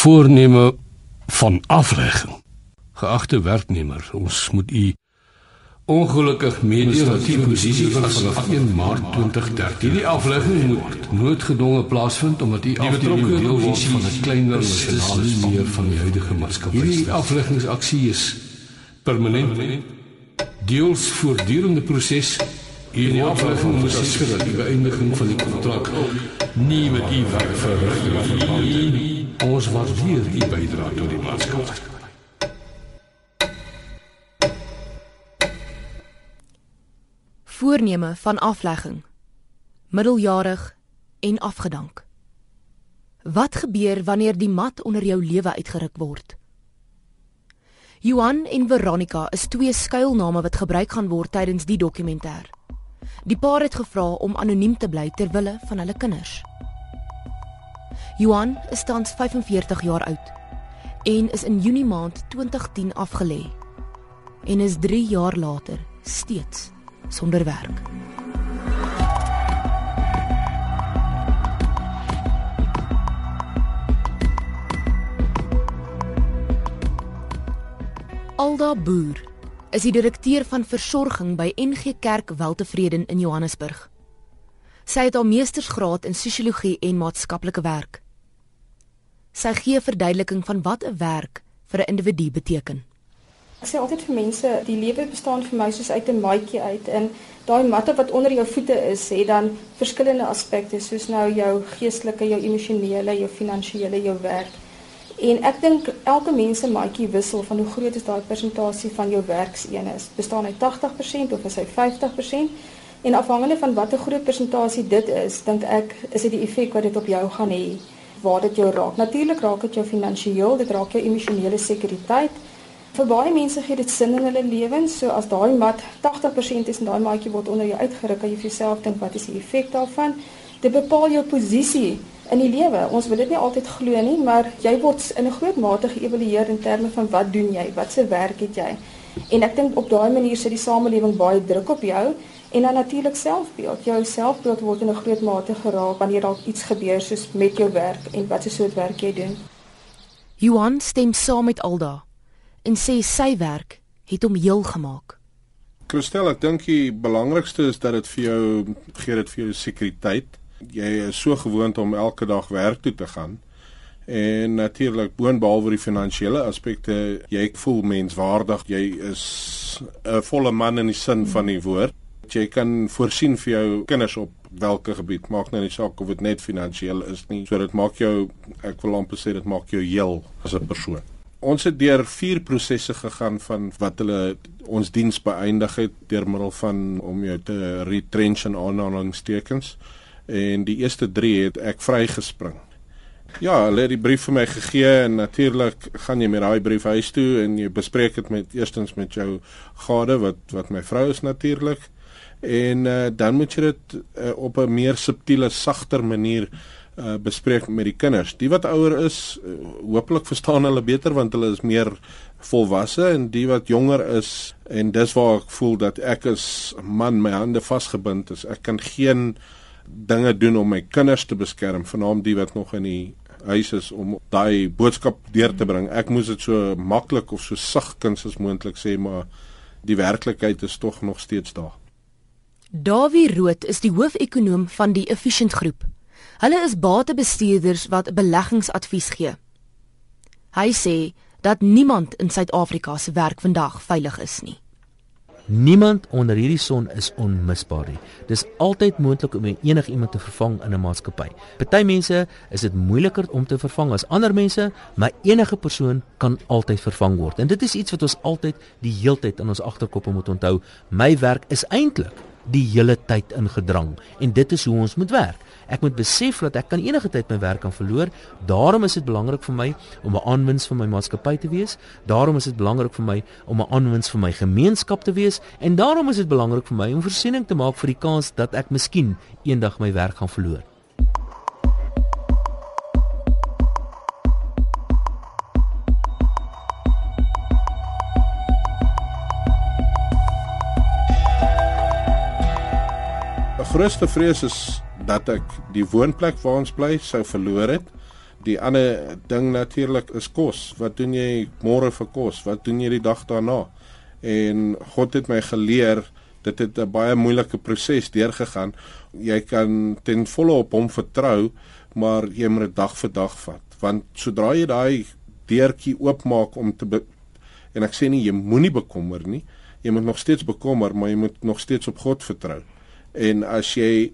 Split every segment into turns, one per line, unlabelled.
voorneme van aflegging. Geagte werknemer, ons moet u ongelukkig mededeel dat die posisie van vanaf 1 Maart 2013 die aflegging moet noodgedwonge plaasvind omdat u betrokke deel word van 'n kleiner nasionale meer van die huidige maatskappy. Hierdie afleggingsaksie is permanent deels voortdurende proses En die aflegging moet seker dat die beëindiging van die kontrak nie met u werk verrig nie. Ons waardeer u bydrae tot die maatskappy.
Voorneme van aflegging. Middeljarig en afgedank. Wat gebeur wanneer die mat onder jou lewe uitgeruk word? Johan en Veronica is twee skuilname wat gebruik gaan word tydens die dokumentêr. Die paar het gevra om anoniem te bly ter wille van hulle kinders. Johan is tans 45 jaar oud en is in Junie maand 2010 afgelê en is 3 jaar later steeds sonder werk. Alda Boer is die direkteur van versorging by NG Kerk Weltevreden in Johannesburg. Sy het haar meestersgraad in sosiologie en maatskaplike werk. Sy gee verduideliking van wat 'n werk vir 'n individu beteken.
Ek sê altyd vir mense, die lewe bestaan vir my soos uit 'n maatjie uit en daai matte wat onder jou voete is, het dan verskillende aspekte soos nou jou geestelike, jou emosionele, jou finansiële, jou werk. En ek dink elke mens se maatjie wissel van hoe groot is daai persentasie van jou werksene is. Bestaan hy 80% of is hy 50%? En afhangende van watter groot persentasie dit is, dink ek is dit die effek wat dit op jou gaan hê waar dit jou raak. Natuurlik raak dit jou finansiëel, dit raak jou emosionele sekuriteit. Vir baie mense gee dit sin in hulle lewens. So as daai mat 80% is en daai maatjie word onder jou uitgeruk, kan jy vir jouself dink wat is die effek daarvan? Dit bepaal jou posisie in die lewe. Ons wil dit nie altyd glo nie, maar jy word in 'n groot mate geëvalueer in terme van wat doen jy? Wat se werk het jy? En ek dink op daai manier sit die samelewing baie druk op jou en dan natuurlik selfbeeld. Jou selfbeeld word in 'n groot mate geraak wanneer daar iets gebeur soos met jou werk en wat se soort werk jy doen.
Johan stem saam met Alda en sê sy werk het hom heel gemaak.
Christel, ek dink die belangrikste is dat dit vir jou gee dit vir jou sekuriteit jy is so gewoond om elke dag werk toe te gaan. En natuurlik boonbehalwe die finansiële aspekte, jy voel menswaardig, jy is 'n volle man in die sin van die woord. Jy kan voorsien vir jou kinders op watter gebied, maak nou nie saak of dit net finansiëel is nie. So dit maak jou ek wil amper sê dit maak jou heel as 'n persoon. Ons het deur vier prosesse gegaan van wat hulle ons diens beëindig het deur middel van om jou te retrench en aanhalingstekens en die eerste 3 het ek vrygespring. Ja, hulle het die brief vir my gegee en natuurlik gaan jy met daai brief huis toe en jy bespreek dit met eerstens met jou gade wat wat my vrou is natuurlik en uh, dan moet jy dit uh, op 'n meer subtiele, sagter manier uh, bespreek met die kinders. Die wat ouer is, uh, hopelik verstaan hulle beter want hulle is meer volwasse en die wat jonger is en dis waar ek voel dat ek as man my hande vasgebind is. Ek kan geen dinge doen om my kinders te beskerm, veral die wat nog in die huis is om daai boodskap deur te bring. Ek moes dit so maklik of so sagkens as moontlik sê, maar die werklikheid is tog nog steeds daar.
Dawie Rood is die hoofekonoom van die Efficient Groep. Hulle is batebestuurders wat beleggingsadvies gee. Hy sê dat niemand in Suid-Afrika se werk vandag veilig is nie.
Niemand onder hierdie son is onmisbaar nie. Dis altyd moontlik om enigiemand te vervang in 'n maatskappy. Party mense is dit moeiliker om te vervang as ander mense, maar enige persoon kan altyd vervang word. En dit is iets wat ons altyd die heeltyd in ons agterkoppe moet onthou. My werk is eintlik die hele tyd ingedrang en dit is hoe ons moet werk. Ek moet besef dat ek kan enige tyd my werk kan verloor. Daarom is dit belangrik vir my om 'n aanwins vir my maatskappy te wees. Daarom is dit belangrik vir my om 'n aanwins vir my gemeenskap te wees en daarom is dit belangrik vir my om voorsiening te maak vir die kans dat ek miskien eendag my werk gaan verloor.
Grootste vrees is dat ek die woonplek waar ons bly sou verloor het. Die ander ding natuurlik is kos. Wat doen jy môre vir kos? Wat doen jy die dag daarna? En God het my geleer dit het 'n baie moeilike proses deurgegaan. Jy kan ten volle op hom vertrou, maar jy moet dit dag vir dag vat. Want sodra jy daai deurtjie oopmaak om te en ek sê nie jy moenie bekommer nie. Jy moet nog steeds bekommer, maar jy moet nog steeds op God vertrou. En as jy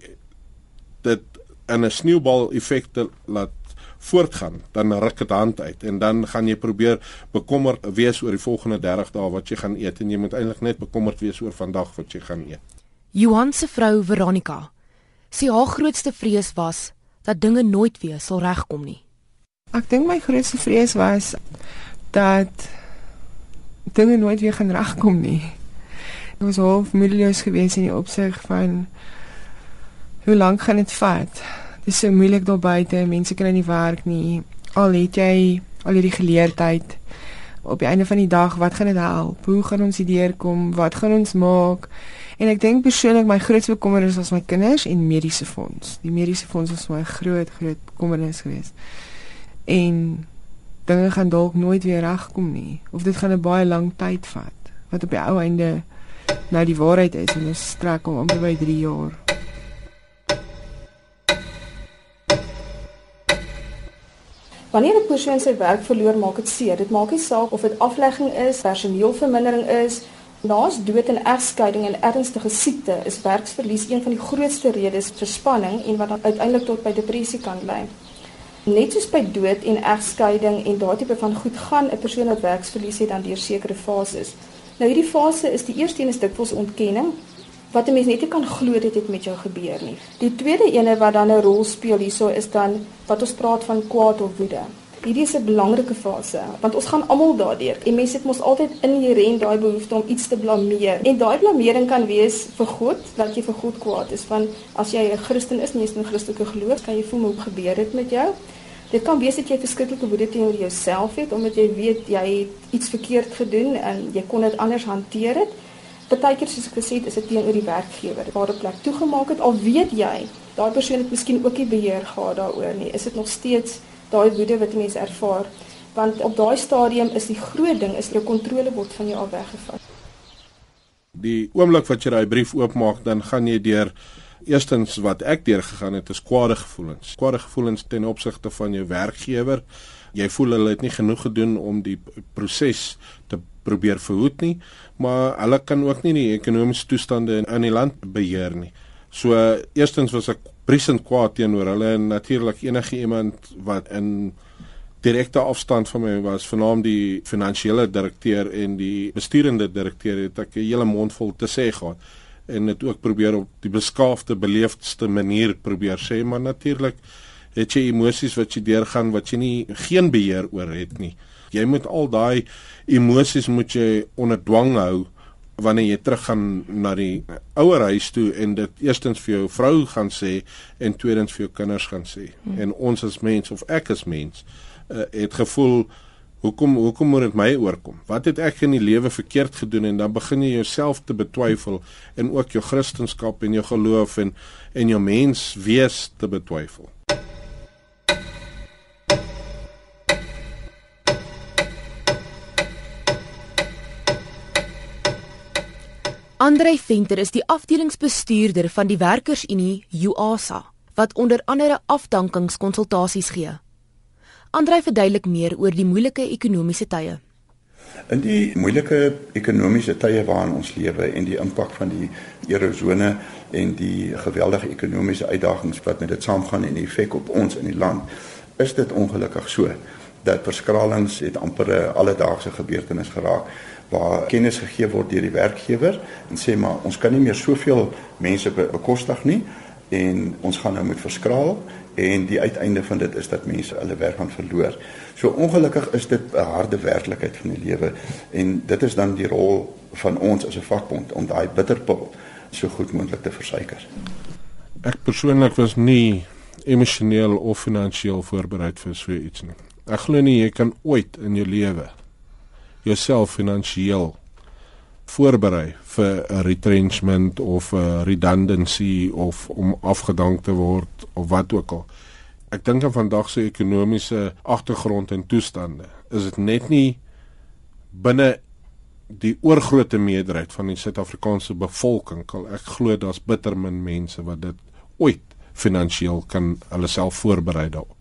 dit in 'n sneeubal effek laat voortgaan, dan ruk dit hand uit en dan gaan jy probeer bekommerd wees oor die volgende 30 dae wat jy gaan eet en jy moet eintlik net bekommerd wees oor vandag wat jy gaan eet.
Johan se vrou Veronica sê haar grootste vrees was dat dinge nooit weer sal regkom nie.
Ek dink my grootste vrees was dat dinge nooit weer gaan regkom nie. Ek was half moedeloos geweest in die opsig van hoe lank gaan dit vat? Dit is so moeilik daar buite, mense kry nie werk nie. Al het jy al hierdie geleerdheid op die einde van die dag, wat gaan dit help? Hoe gaan ons hierdeur kom? Wat gaan ons maak? En ek dink persoonlik my grootste bekommernis was my kinders en mediese fonds. Die mediese fonds was my groot groot bekommernis geweest. En dinge gaan dalk nooit weer regkom nie of dit gaan 'n baie lang tyd vat wat op die ou einde nou die waarheid is en dit strek om amper by 3 jaar.
Wanneer 'n persoon sy werk verloor, maak dit seer. Dit maak nie saak of dit aflegging is, personeelvermindering is, naas dood en egskeiding en ernstige siekte, is werksverlies een van die grootste redes vir spanning en wat uiteindelik tot by depressie kan lei. Net soos by dood en egskeiding en daardie tipe van goed gaan 'n persoon wat werksverlies het dan deur sekere fases. Nou hierdie fase is die eerste een is dikwels ontkenning wat 'n mens net nie kan glo dit het met jou gebeur nie. Die tweede ene wat dan 'n rol speel hierso is dan wat ons praat van kwaad of woede. Hierdie is 'n belangrike fase want ons gaan almal daardeur. En mense het mos altyd inherënt daai behoefte om iets te blameer. En daai blamering kan wees vir God, dat jy vir God kwaad is van as jy 'n Christen is is in Christelike geloof, kan jy voel hoe gebeur dit met jou? Dit kan wees dat jy verskriklike woede teenoor jouself het omdat jy weet jy het iets verkeerd gedoen en jy kon dit anders hanteer het. Partykeer soos ek gesê het, is dit teenoor die werkgewer waar 'n plek toegemaak het al weet jy daai persoon het miskien ook nie beheer gehad daaroor nie. Is dit nog steeds daai woede wat mense ervaar? Want op daai stadium is die groot ding is jou kontrole word van jou af weggevat.
Die oomblik wat jy daai brief oopmaak, dan gaan jy deur Eerstens wat ek deur gegaan het is kwade gevoelens. Kwade gevoelens ten opsigte van jou werkgewer. Jy voel hulle het nie genoeg gedoen om die proses te probeer verhoed nie, maar hulle kan ook nie die ekonomiese toestande in, in die land beheer nie. So eerstens was ek present kwaad teenoor hulle en natuurlik enige iemand wat in direkte afstand van my was, vernaam die finansiële direkteur en die besturende direkteur het ek 'n hele mond vol te sê gehad en dit ook probeer op die beskaafde beleefdste manier probeer sê maar natuurlik het jy emosies wat jy deurgaan wat jy nie geen beheer oor het nie jy moet al daai emosies moet jy onder dwang hou wanneer jy teruggaan na die ouer huis toe en dit eerstens vir jou vrou gaan sê en tweedens vir jou kinders gaan sê hmm. en ons as mens of ek as mens uh, het gevoel Hoekom hoekom moet dit my oorkom? Wat het ek in die lewe verkeerd gedoen en dan begin jy jouself te betwyfel en ook jou kristendom en jou geloof en en jou mens wees te betwyfel.
Andrei Venter is die afdelingsbestuurder van die Werkersunie UASA wat onder andere afdankingskonsultasies gee. Andrei verduidelik meer oor die moeilike ekonomiese tye.
In die moeilike ekonomiese tye waarin ons lewe en die impak van die erosone en die geweldige ekonomiese uitdagings wat met dit saamgaan en die effek op ons in die land, is dit ongelukkig so dat verskralings het amper 'n alledaagse gebeurtenis geraak waar kennis gegee word deur die werkgewer en sê maar ons kan nie meer soveel mense bekostig nie en ons gaan nou moet verskraal en die uiteinde van dit is dat mense hulle werk gaan verloor. So ongelukkig is dit 'n harde werklikheid van die lewe en dit is dan die rol van ons as 'n vakbond om daai bitterpil so goed moontlik te versuiker.
Ek persoonlik was nie emosioneel of finansiëel voorberei vir so iets nie. Ek glo nie jy kan ooit in jou lewe jouself finansiëel voorberei vir 'n retrenchment of 'n redundancy of om afgedank te word of wat ook al. ek dink aan vandag se ekonomiese agtergrond en toestande, is dit net nie binne die oorgrootste meerderheid van die Suid-Afrikaanse bevolking, kal ek glo daar's bitter min mense wat dit ooit finansiëel kan hulle self voorberei daarop.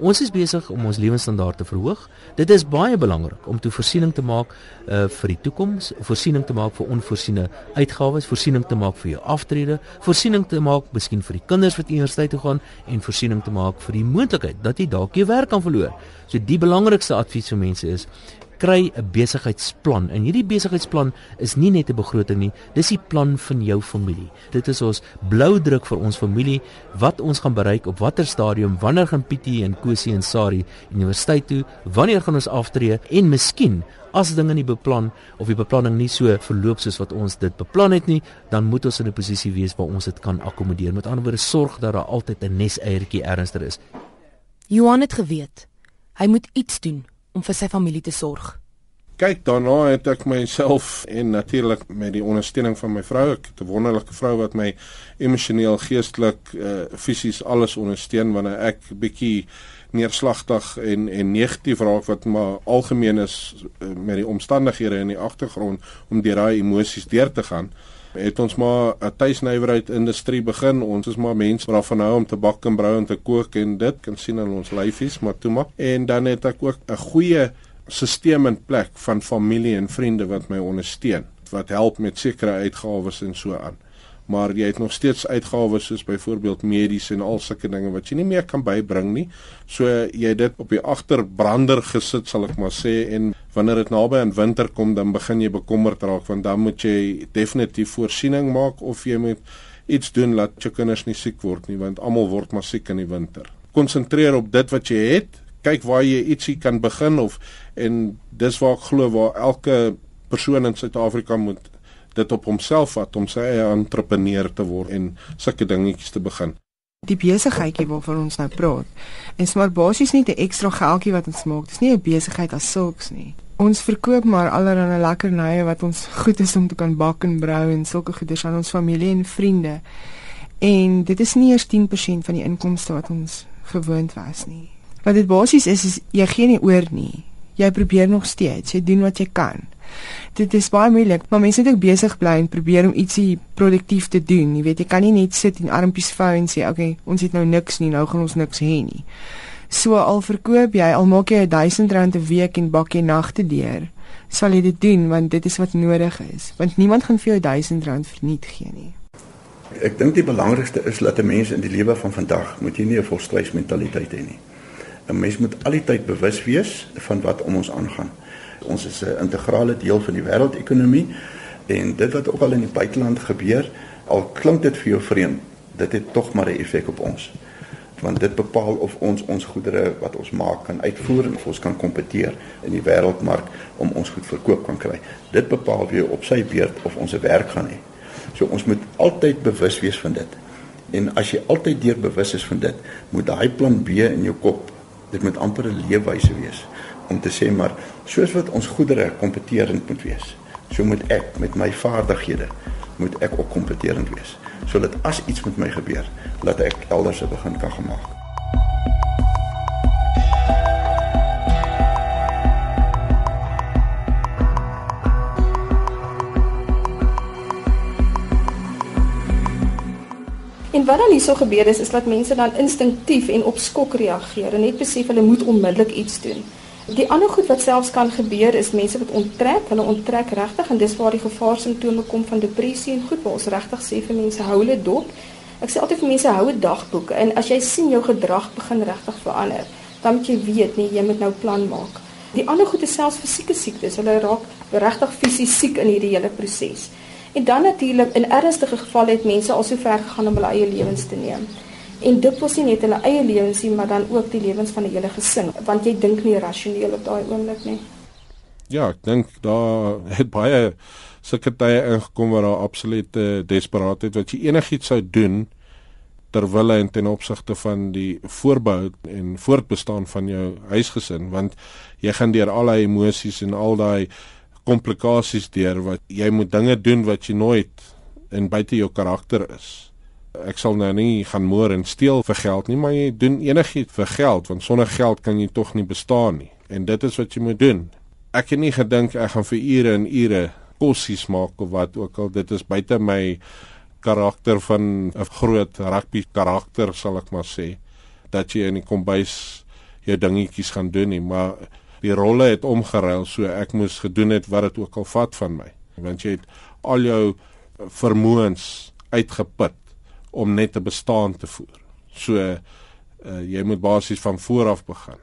Ons is besig om ons lewensstandaard te verhoog. Dit is baie belangrik om toe voorsiening te maak uh vir die toekoms, voorsiening te maak vir onvoorsiene uitgawes, voorsiening te maak vir jou aftrede, voorsiening te maak miskien vir die kinders wat universiteit toe gaan en voorsiening te maak vir die moontlikheid dat jy dalk jou werk kan verloor. So die belangrikste advies vir mense is kry 'n besigheidsplan. En hierdie besigheidsplan is nie net 'n begroting nie, dis die plan van jou familie. Dit is ons blou druk vir ons familie wat ons gaan bereik op watter stadium, wanneer gaan Pietie en Kosie en Sari universiteit toe, wanneer gaan ons aftree en miskien As dinge nie beplan of die beplanning nie so verloop soos wat ons dit beplan het nie, dan moet ons in 'n posisie wees waar ons dit kan akkommodeer. Met ander woorde, sorg dat daar altyd 'n neseiertjie ernstig is.
Johan het geweet hy moet iets doen om vir sy familie te sorg.
Kyk, daarna het ek myself en natuurlik met die ondersteuning van my vrou, ek het 'n wonderlike vrou wat my emosioneel, geestelik, uh, fisies alles ondersteun wanneer ek bietjie neerslagtig en en negatief raak wat maar algemeen is uh, met die omstandighede in die agtergrond om deur daai emosies deur te gaan het ons maar 'n tuisnywerheid industrie begin. Ons is maar mense wat van hou om te bak en brou en te kook en dit kan sien aan ons lyfies, maar toe maar. En dan het ek ook 'n goeie stelsel in plek van familie en vriende wat my ondersteun, wat help met sekere uitgawes en so aan maar jy het nog steeds uitgawes soos byvoorbeeld medies en al sulke dinge wat jy nie meer kan bybring nie. So jy dit op die agterbrander gesit sal ek maar sê en wanneer dit naby aan winter kom dan begin jy bekommerd raak want dan moet jy definitief voorsiening maak of jy moet iets doen laat jou kinders nie siek word nie want almal word maar siek in die winter. Konsentreer op dit wat jy het. Kyk waar jy ietsie kan begin of en dis waar ek glo waar elke persoon in Suid-Afrika moet dit op homself vat om sy eie entrepreneur te word en sulke dingetjies te begin.
Die besigheidjie waarvan ons nou praat, is maar basies net 'n ekstra geldjie wat ons maak. Dis nie 'n besigheid as sulks nie. Ons verkoop maar allerlei lekkernye wat ons goed is om te kan bak en brou en sulke goeders aan ons familie en vriende. En dit is nie eers 10% van die inkomste wat ons gewoond was nie. Wat dit basies is is jy gee nie oor nie. Jy probeer nog steeds. Jy doen wat jy kan dit is baie moeilik, maar mense moet ook besig bly en probeer om ietsie produktief te doen. Jy weet, jy kan nie net sit en armpies vou en sê, "Oké, okay, ons het nou niks nie, nou gaan ons niks hê nie." So al verkoop jy, al maak jy R1000 'n week en bak jy nagte deur, sal jy dit doen want dit is wat nodig is. Want niemand gaan vir jou R1000 verniet gee nie.
Ek dink die belangrikste is dat 'n mens in die lewe van vandag moet jy nie 'n volstrysmentaliteit hê nie. 'n Mens moet altyd bewus wees van wat om ons aangaan. Ons is 'n integrale deel van die wêreldekonomie en dit wat ook al in die buiteland gebeur, al klink dit vir jou vreemd, dit het tog maar 'n effek op ons. Want dit bepaal of ons ons goedere wat ons maak kan uitvoer en of ons kan kompeteer in die wêreldmark om ons goed verkoop kan kry. Dit bepaal weer op sy beurt of ons 'n werk gaan hê. So ons moet altyd bewus wees van dit. En as jy altyd deur bewus is van dit, moet daai plan B in jou kop, dit moet amper 'n leefwyse wees om te sê maar soos wat ons goedere kompeterend moet wees, so moet ek met my vaardighede moet ek ook kompeterend wees sodat as iets met my gebeur, laat ek elders 'n begin kan gemaak.
En wat dan hierso gebeur is is dat mense dan instinktief en op skok reageer en net besef hulle moet onmiddellik iets doen. Die ander goed wat selfs kan gebeur is mense wat onttrek, hulle onttrek regtig en dis waar die gevaarsimptome kom van depressie en goed waar ons regtig sê vir mense hou hulle dop. Ek sê altyd vir mense hou 'n dagboek en as jy sien jou gedrag begin regtig verander, dan moet jy weet nee, jy moet nou plan maak. Die ander goed is selfs fisieke siektes. Hulle raak regtig fisies siek in hierdie hele proses. En dan natuurlik in ernstige gevalle het mense al so ver gegaan om hulle eie lewens te neem en dit was nie net hulle eie lewens nie, maar dan ook die lewens van 'n hele gesin, want jy dink nie rasioneel op daai oomblik nie.
Ja, ek dink daar het baie sulke tye ingekom waar daar absolute desperaatheid wat jy enigiets sou doen ter wille en ten opsigte van die voorbou en voortbestaan van jou huisgesin want jy gaan deur al daai emosies en al daai komplikasies deur wat jy moet dinge doen wat jy nooit en buite jou karakter is Ek sal nou nie gaan moer en steel vir geld nie, maar jy doen enigiets vir geld want sonder geld kan jy tog nie bestaan nie. En dit is wat jy moet doen. Ek het nie gedink ek gaan vir ure en ure kossies maak of wat ook al. Dit is buite my karakter van 'n groot rugby karakter sal ek maar sê dat jy in die kombuis jou dingetjies gaan doen nie, maar die rolle het omgeruil so ek moes gedoen het wat dit ook al vat van my want jy het al jou vermoëns uitgeput om net te bestaan te voer. So uh, jy moet basies van voor af begin.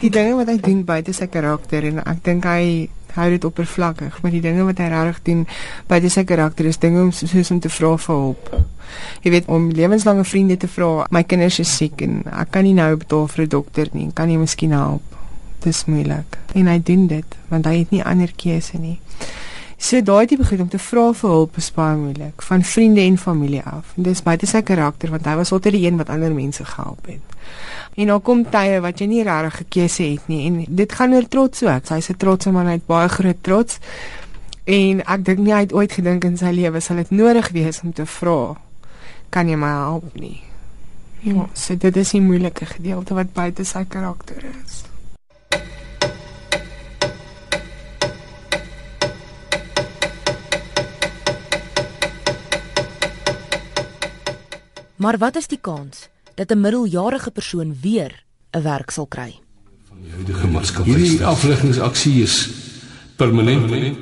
Die dinge wat hy doen buite sy karakter en ek dink hy hou dit oppervlakkig, maar die dinge wat hy regtig doen buite sy karakter is dinge om soos om te vra vir hulp. Jy weet om lewenslange vriende te vra, my kinders is siek en ek kan nie nou betaal vir 'n dokter nie, kan jy miskien help? Dis moeilik. En hy doen dit want hy het nie ander keuse nie. So daai tipe goed om te vra vir hulp is baie moeilik van vriende en familie af. En dis buite sy karakter want hy was altyd die een wat ander mense gehelp het. En dan kom tye wat jy nie regtig gekeuse het nie en dit gaan oor trots ook. Hy's 'n trotse man, hy het baie groot trots. En ek dink nie hy het ooit gedink in sy lewe sal dit nodig wees om te vra kan jy my help nie. Ja, so dit is 'n moeilike gedeelte wat buite sy karakter is.
Maar wat is die kans dat 'n middeljarige persoon weer 'n werk sal kry?
Van die huidige maatskappy. Hierdie afleggingsaksie is permanent.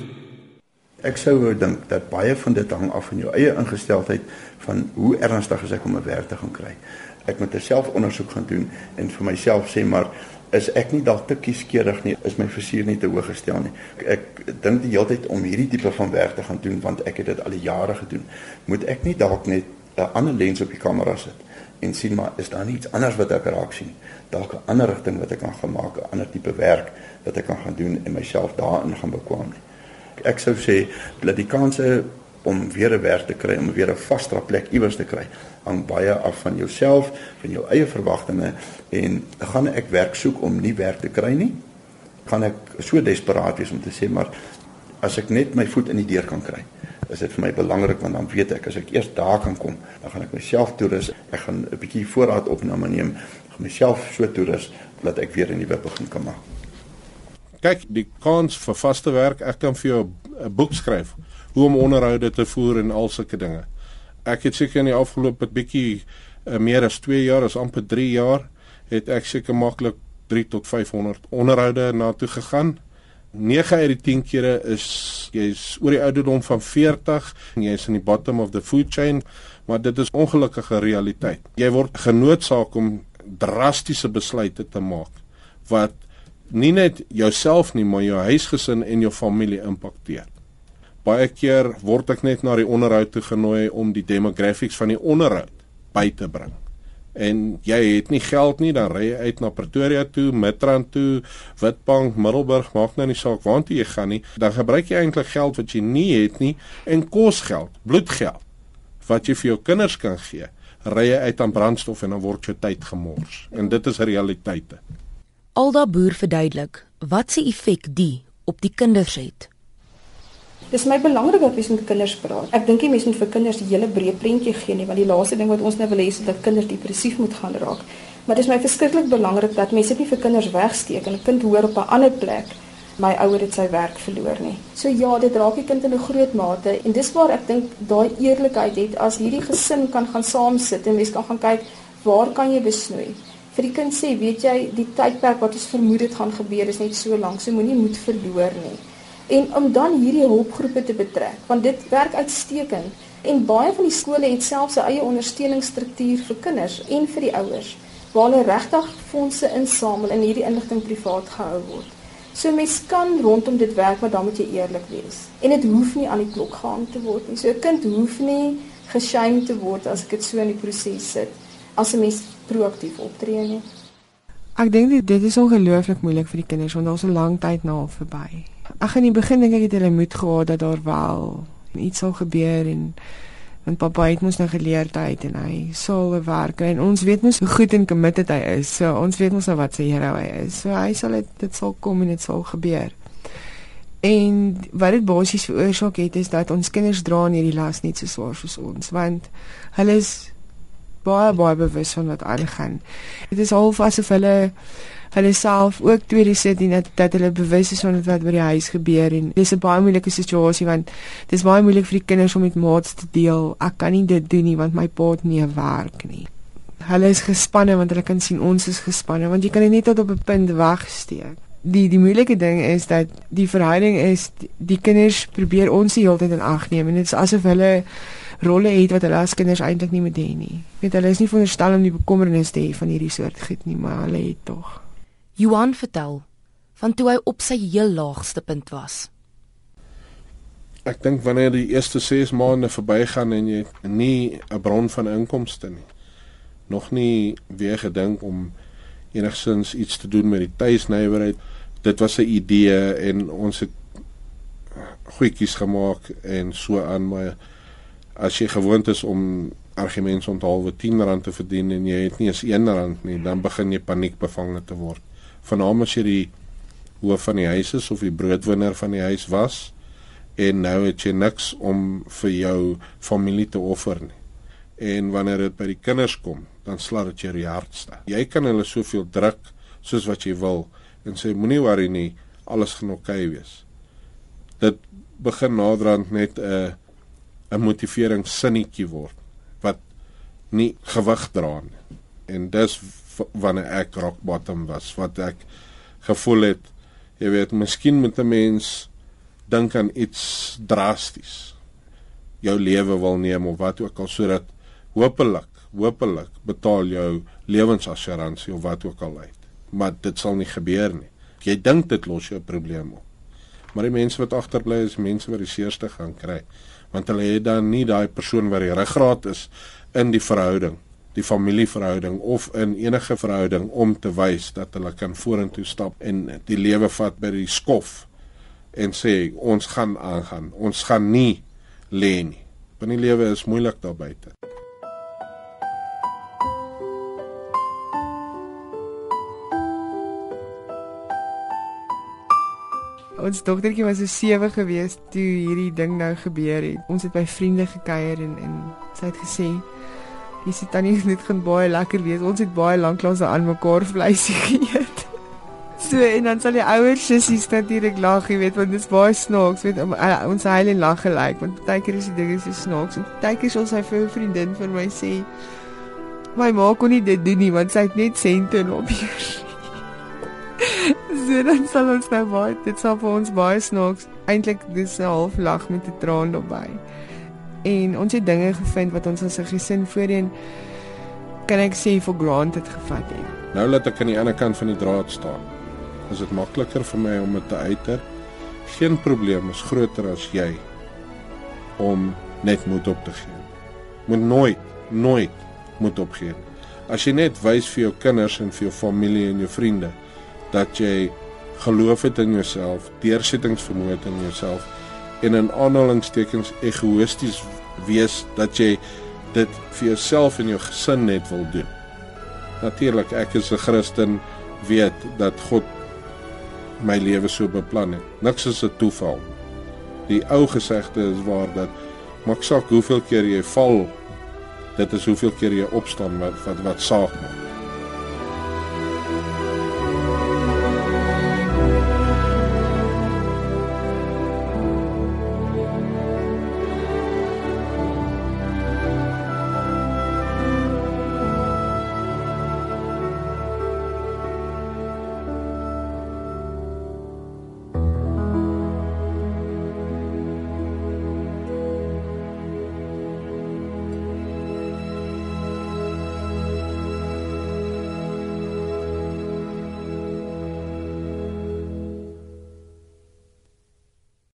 Ek sou wou dink dat baie van dit hang af van jou eie ingesteldheid van hoe ernstig is ek om 'n werk te gaan kry. Ek moet self ondersoek gaan doen en vir myself sê maar is ek nie dalk te kieskeurig nie, is my versuur nie te hoog gestel nie. Ek, ek dink die hele tyd om hierdie tipe van werk te gaan doen want ek het dit al jare gedoen. Moet ek nie dalk net 'n ander lens op die kamera sit en sien maar is daar iets anders wat ek raak sien? Dalk 'n ander rigting wat ek kan gemaak 'n ander tipe werk wat ek kan gaan doen en myself daarin gaan bekwam ek sou sê dat die kanse om weer 'n werk te kry om weer 'n vaste plek iewers te kry hang baie af van jouself van jou eie verwagtinge en gaan ek werk soek om nie werk te kry nie gaan ek so desperaat wees om te sê maar as ek net my voet in die deur kan kry is dit vir my belangrik want dan weet ek as ek eers daar kan kom, dan gaan ek myself toerus. Ek gaan 'n bietjie voorraad opname neem, gaan myself so toerus dat ek weer 'n nuwe begin kan maak.
Kyk, die kans vir vaste werk, ek kan vir jou 'n boek skryf hoe om onderhoude te voer en al sulke dinge. Ek het seker in die afgelope bietjie uh, meer as 2 jaar, as amper 3 jaar, het ek seker maklik 3 tot 500 onderhoude na toe gegaan 9 uit die 10 kere is jy's oor die ouderdom van 40 en jy's in die bottom of the food chain, maar dit is ongelukkige realiteit. Jy word genoodsaak om drastiese besluite te maak wat nie net jouself nie, maar jou huisgesin en jou familie impakteer. Baie keer word ek net na die onderhoud toe genooi om die demographics van die onderhoud by te bring en jy het nie geld nie dan ry jy uit na Pretoria toe, Midrand toe, Witbank, Middelburg, maak nou nie saak waartoe jy gaan nie, dan gebruik jy eintlik geld wat jy nie het nie en kosgeld, bloedgeld wat jy vir jou kinders kan gee. Ry jy uit aan brandstof en dan word jou tyd gemors. En dit is realiteite.
Alda boer verduidelik wat se effek die op die kinders het.
Dis my belangrik dat mens met kinders praat. Ek dink nie mens moet vir kinders die hele breë prentjie gee nie, want die laaste ding wat ons nou wil hê is dat kinders depressief moet gaan raak. Maar dis my verskriklik belangrik dat mense dit nie vir kinders wegsteek en 'n kind hoor op 'n ander plek my ouer het sy werk verloor nie. So ja, dit raak die kind in 'n groot mate en dis waar ek dink daai eerlikheid het as hierdie gesin kan gaan saam sit en mens kan gaan kyk waar kan jy besnoei? Vir die kind sê, weet jy, die tydperk wat ons vermoed het gaan gebeur is net so lank, so moenie moed verloor nie en om dan hierdie hulpgroepe te betrek want dit werk uitstekend en baie van die skole het selfs 'n eie ondersteuningsstruktuur vir kinders en vir die ouers waar hulle regtig fondse insamel en hierdie inligting privaat gehou word. So mens kan rondom dit werk, maar dan moet jy eerlik wees. En dit hoef nie aan die klok gehang te word nie. So 'n kind hoef nie geshame te word as ek dit so in die proses sit as 'n mens proaktief optree nie.
Ek dink dit is ongelooflik moeilik vir die kinders want daar's 'n lang tyd na al verby. Ag in die begin dink ek het hulle moed gehad dat daar wel iets sal gebeur en want pappa het mos nou geleer tyd en hy sal werk en ons weet mos hoe goed en committed hy is. So ons weet mos nou wat sy hero hy is. So hy sal dit dit sal kom en dit sal gebeur. En wat dit basies veroorsaak het is dat ons kinders dra nie hierdie las net so swaar soos ons want hulle is baie baie bewus van wat aangaan. Dit is half asof hulle hulle self ook tweede sit en dat dat hulle bewus is van wat by die huis gebeur en dis 'n baie moeilike situasie want dis baie moeilik vir die kinders om met maats te deel. Ek kan nie dit doen nie want my pa het nie 'n werk nie. Hulle is gespanne want hulle kan sien ons is gespanne want jy kan dit net tot op 'n punt wegsteek. Die die moeilike ding is dat die verhouding is die kinders probeer ons die hele tyd in ag neem en dit is asof hulle rolle het wat hulle as kinders eintlik nie moet hê nie. Weet hulle is nie veronderstel om die bekommernis te hê van hierdie soort goed nie, maar hulle het tog.
Johan vertel van toe hy op sy heel laagste punt was.
Ek dink wanneer die eerste 6 maande verbygaan en jy nie 'n bron van inkomste nie, nog nie weer gedink om enigsins iets te doen met die tuisnywerheid. Dit was 'n idee en ons het goedjies gemaak en so aan maar as jy gewoond is om argumente onthaalwe R10 te verdien en jy het nie eens R1 nie, dan begin jy paniekbevange te word vanaand as jy die hoof van die huis is of die broodwinner van die huis was en nou het jy niks om vir jou familie te offer nie. En wanneer dit by die kinders kom, dan slaat dit jou hartste. Jy kan hulle soveel druk soos wat jy wil en sê moenie worry nie, alles gaan oukei okay wees. Dit begin naderhand net 'n 'n motiveringssinnetjie word wat nie gewig dra nie. En dis wanneer ek rock bottom was wat ek gevoel het jy weet miskien moet 'n mens dink aan iets drasties jou lewe wil neem of wat ook al sodat hopelik hopelik betaal jou lewensassuransie of wat ook al uit. Maar dit sal nie gebeur nie. Jy dink dit los jou probleme op. Maar die mense wat agterbly is mense wat die seerste gaan kry. Want hulle het dan nie daai persoon wat die ruggraat is in die verhouding die familieverhouding of in enige verhouding om te wys dat hulle kan vorentoe stap en die lewe vat by die skof en sê ons gaan aangaan. Ons gaan nie lê nie. Want die lewe is moeilik daar buite.
Ons dogtertjie was so 7 gewees toe hierdie ding nou gebeur het. Ons het by vriende gekuier en en sy het gesê Jy sê tannie dit gaan baie lekker wees. Ons het baie lanklaas aan mekaar vleisie geëet. So en dan sal die ouer sissies natuurlik lag, jy weet, want dit is baie snaaks, weet uh, ons huil en lag gelyk, want partykeer is die dinge so snaaks. En partykeer sal sy vir 'n vriendin van my sê, "My ma kon nie dit doen nie, want sy het net sente op hier." so dan sal ons nou baie, dit sal vir ons baie snaaks. Eintlik dis 'n half lag met 'n traan daarbey en ons het dinge gevind wat ons as 'n gesin voorheen kan ek sê for granted gevat het.
Nou laat ek aan die ander kant van die draad staan. Is dit makliker vir my om dit te uiter? Geen probleem is groter as jy om net moed op te gee. Moet nooit nooit moed opgee. As jy net wys vir jou kinders en vir jou familie en jou vriende dat jy geloof het in jouself, deursettingsvermoë het in jouself en in aanhalingstekens egoïsties wees dat jy dit vir jouself en jou gesin net wil doen. Natuurlik, ek is 'n Christen, weet dat God my lewe so beplan het. Niks is 'n toeval. Die ou gesegde is waar dat maak saak hoeveel keer jy val, dit is hoeveel keer jy opstaan wat wat, wat saak maak.